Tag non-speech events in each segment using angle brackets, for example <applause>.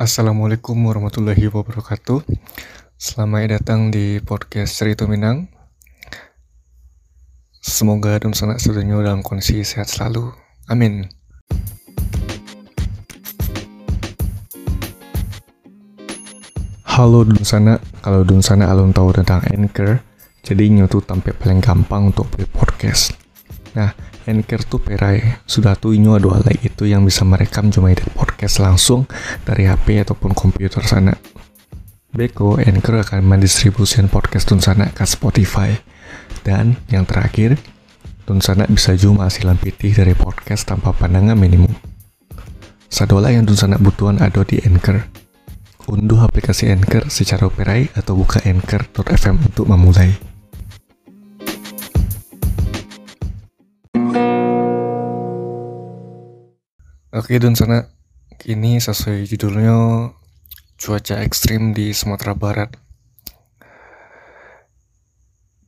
Assalamualaikum warahmatullahi wabarakatuh. Selamat datang di podcast Cerita Minang. Semoga dan sanak saudaranya dalam kondisi sehat selalu. Amin. Halo Dun Sana, kalau Dun Sana alun tahu tentang Anchor, jadi nyotu tampil paling gampang untuk buat podcast. Nah, Anchor tuh perai, sudah tuh inyo ada alat itu yang bisa merekam cuma edit podcast langsung dari HP ataupun komputer sana. Beko, Anchor akan mendistribusikan podcast Tunsana ke Spotify. Dan yang terakhir, Tunsana bisa cuma hasilan pitih dari podcast tanpa pandangan minimum. Sadola yang Tunsana butuhan ada di Anchor. Unduh aplikasi Anchor secara perai atau buka anchor.fm untuk memulai. Oke dan sana kini sesuai judulnya cuaca ekstrim di Sumatera Barat.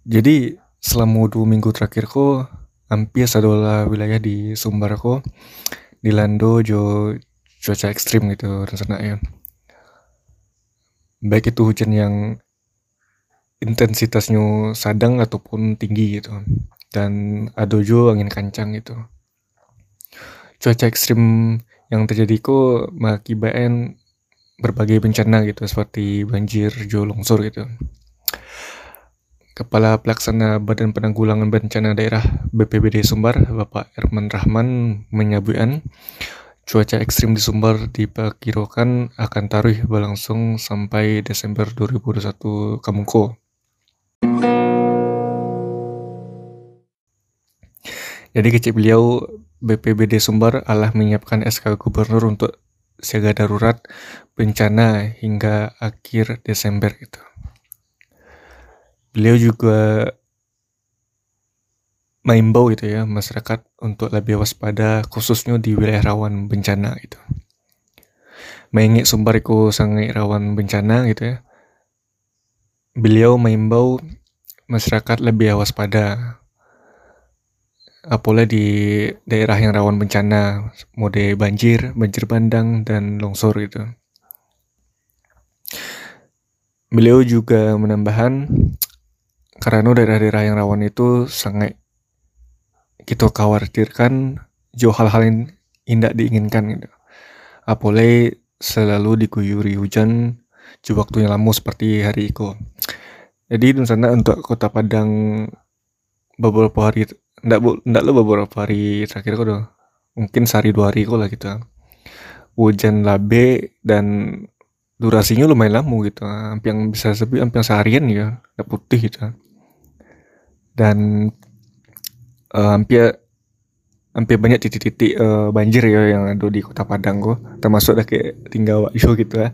Jadi selama dua minggu terakhir kok hampir sadola wilayah di Sumbar kok dilando jo cuaca ekstrim gitu dan sana ya. Baik itu hujan yang intensitasnya sedang ataupun tinggi gitu dan ada juga angin kencang gitu cuaca ekstrim yang terjadi kok mengakibatkan berbagai bencana gitu seperti banjir, jo longsor gitu. Kepala Pelaksana Badan Penanggulangan Bencana Daerah BPBD Sumbar, Bapak Erman Rahman menyebutkan cuaca ekstrim di Sumbar diperkirakan akan taruh berlangsung sampai Desember 2021 Kamungko. Jadi kecil beliau BPBD Sumbar Allah menyiapkan SK Gubernur untuk siaga darurat bencana hingga akhir Desember itu. Beliau juga mengimbau gitu ya masyarakat untuk lebih waspada khususnya di wilayah rawan bencana gitu. Mengingat Sumbar itu sangat rawan bencana gitu ya. Beliau mengimbau masyarakat lebih waspada apalagi di daerah yang rawan bencana, mode banjir, banjir bandang, dan longsor gitu. Beliau juga menambahkan karena daerah-daerah yang rawan itu sangat kita khawatirkan jauh hal-hal yang tidak diinginkan gitu. Apalagi selalu diguyuri hujan di waktu yang lama seperti hari itu. Jadi di sana untuk kota Padang beberapa hari ndak bu ndak lo beberapa hari terakhir kok udah mungkin sehari dua hari kok lah gitu. Hujan labe dan durasinya lumayan lama gitu. Hampir yang bisa sepi hampir seharian ya ndak putih gitu. Dan uh, hampir hampir banyak titik-titik uh, banjir ya yang ada di kota Padang kok. Termasuk dah kayak tinggal waktu <laughs> gitu ya.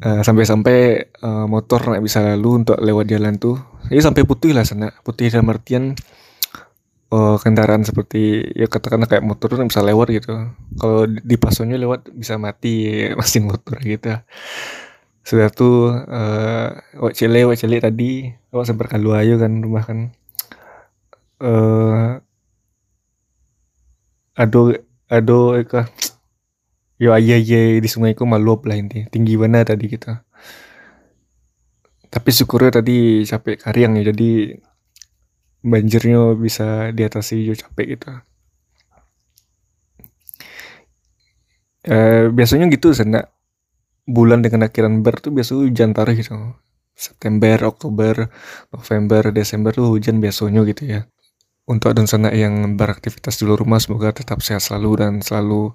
Uh, sampai-sampai uh, motor nggak bisa lalu untuk lewat jalan tuh. Jadi sampai putih lah sana. Putih dalam artian uh, kendaraan seperti ya katakanlah kayak motor tuh bisa lewat gitu. Kalau di pasonya lewat bisa mati <laughs> mesin motor gitu. Sudah tuh uh, wak cile wak cile tadi wak sempat kalu ayo kan rumah kan. Uh, ado ado eka <tsk> yo ayah ayah di sungai ku maluap lah inti tinggi mana tadi kita tapi syukurnya tadi capek karyang ya jadi banjirnya bisa diatasi jo capek gitu eh, biasanya gitu sana bulan dengan akhiran ber tuh biasa hujan taruh gitu September, Oktober, November, Desember tuh hujan biasanya gitu ya. Untuk dan sana yang beraktivitas di luar rumah semoga tetap sehat selalu dan selalu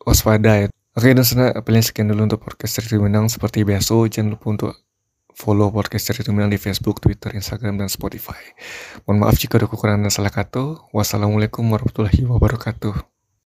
waspada ya. Oke dan sana paling sekian dulu untuk podcast cerita menang seperti biasa jangan lupa untuk follow podcast Cerita Minang di Facebook, Twitter, Instagram, dan Spotify. Mohon maaf jika ada kekurangan dan salah kata. Wassalamualaikum warahmatullahi wabarakatuh.